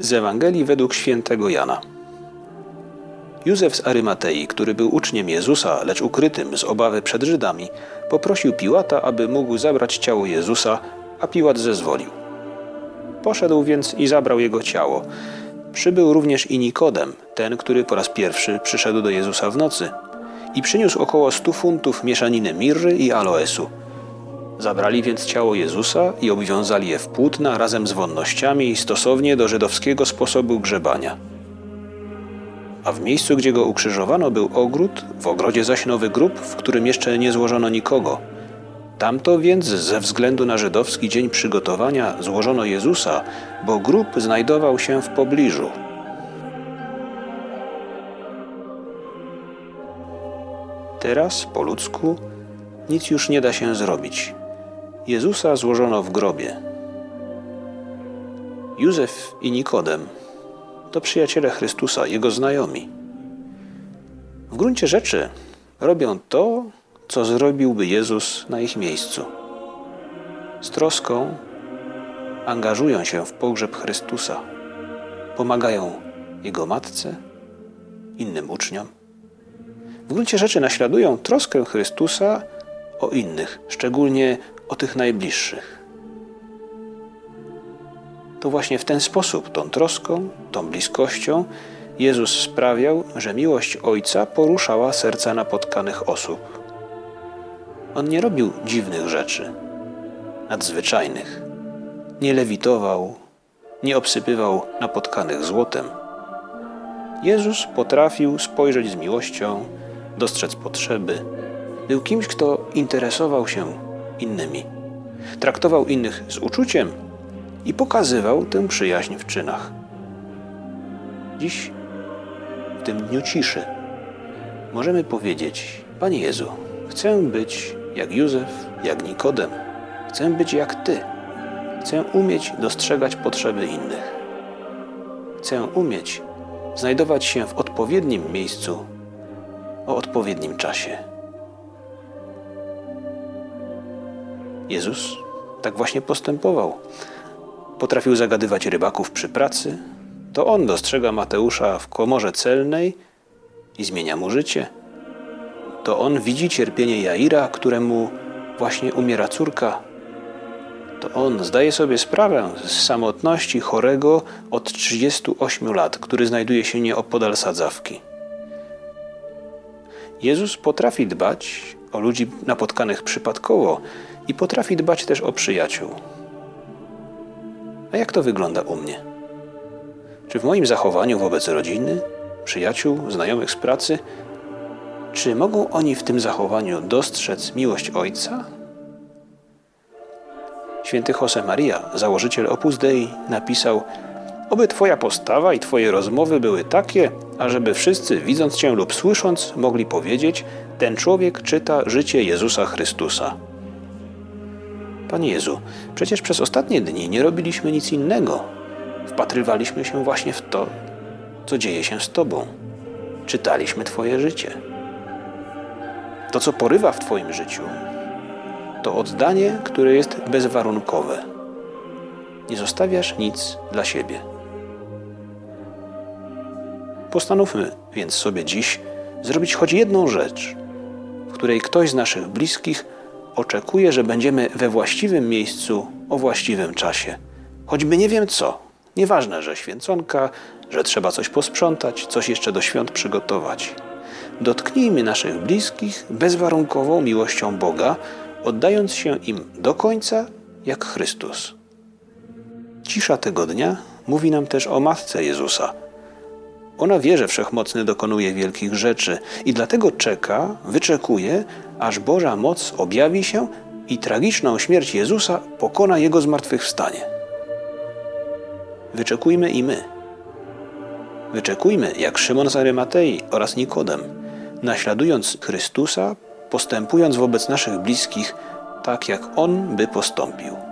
Z Ewangelii według świętego Jana. Józef z Arymatei, który był uczniem Jezusa, lecz ukrytym z obawy przed Żydami, poprosił Piłata, aby mógł zabrać ciało Jezusa, a Piłat zezwolił. Poszedł więc i zabrał jego ciało. Przybył również i Nikodem, ten, który po raz pierwszy przyszedł do Jezusa w nocy i przyniósł około stu funtów mieszaniny mirry i aloesu. Zabrali więc ciało Jezusa i obwiązali je w płótna razem z wonnościami stosownie do żydowskiego sposobu grzebania. A w miejscu, gdzie go ukrzyżowano, był ogród, w ogrodzie zaś nowy grób, w którym jeszcze nie złożono nikogo. Tamto więc ze względu na żydowski dzień przygotowania złożono Jezusa, bo grób znajdował się w pobliżu. Teraz, po ludzku, nic już nie da się zrobić. Jezusa złożono w grobie. Józef i Nikodem to przyjaciele Chrystusa, jego znajomi. W gruncie rzeczy robią to, co zrobiłby Jezus na ich miejscu. Z troską angażują się w pogrzeb Chrystusa, pomagają Jego matce, innym uczniom. W gruncie rzeczy naśladują troskę Chrystusa o innych, szczególnie o tych najbliższych. To właśnie w ten sposób, tą troską, tą bliskością, Jezus sprawiał, że miłość Ojca poruszała serca napotkanych osób. On nie robił dziwnych rzeczy, nadzwyczajnych. Nie lewitował, nie obsypywał napotkanych złotem. Jezus potrafił spojrzeć z miłością, dostrzec potrzeby. Był kimś, kto interesował się innymi. Traktował innych z uczuciem i pokazywał tę przyjaźń w czynach. Dziś, w tym dniu ciszy, możemy powiedzieć: Panie Jezu, chcę być jak Józef, jak Nikodem. Chcę być jak Ty. Chcę umieć dostrzegać potrzeby innych. Chcę umieć znajdować się w odpowiednim miejscu o odpowiednim czasie. Jezus tak właśnie postępował. Potrafił zagadywać rybaków przy pracy. To on dostrzega Mateusza w komorze celnej i zmienia mu życie. To on widzi cierpienie Jaira, któremu właśnie umiera córka. To on zdaje sobie sprawę z samotności chorego od 38 lat, który znajduje się nieopodal sadzawki. Jezus potrafi dbać o ludzi napotkanych przypadkowo i potrafi dbać też o przyjaciół. A jak to wygląda u mnie? Czy w moim zachowaniu wobec rodziny, przyjaciół, znajomych z pracy, czy mogą oni w tym zachowaniu dostrzec miłość Ojca? Święty Josemaria, założyciel Opus Dei, napisał: Oby Twoja postawa i Twoje rozmowy były takie, ażeby wszyscy, widząc Cię lub słysząc, mogli powiedzieć: Ten człowiek czyta życie Jezusa Chrystusa. Panie Jezu, przecież przez ostatnie dni nie robiliśmy nic innego. Wpatrywaliśmy się właśnie w to, co dzieje się z Tobą. Czytaliśmy Twoje życie. To, co porywa w Twoim życiu, to oddanie, które jest bezwarunkowe. Nie zostawiasz nic dla siebie. Postanówmy więc sobie dziś zrobić choć jedną rzecz, w której ktoś z naszych bliskich oczekuje, że będziemy we właściwym miejscu o właściwym czasie. Choćby nie wiem co. Nieważne, że święconka, że trzeba coś posprzątać, coś jeszcze do świąt przygotować. Dotknijmy naszych bliskich bezwarunkową miłością Boga, oddając się im do końca jak Chrystus. Cisza tego dnia mówi nam też o Matce Jezusa. Ona wie, że Wszechmocny dokonuje wielkich rzeczy i dlatego czeka, wyczekuje, aż Boża moc objawi się i tragiczną śmierć Jezusa pokona Jego zmartwychwstanie. Wyczekujmy i my. Wyczekujmy, jak Szymon z Arymatei oraz Nikodem, naśladując Chrystusa, postępując wobec naszych bliskich tak, jak On by postąpił.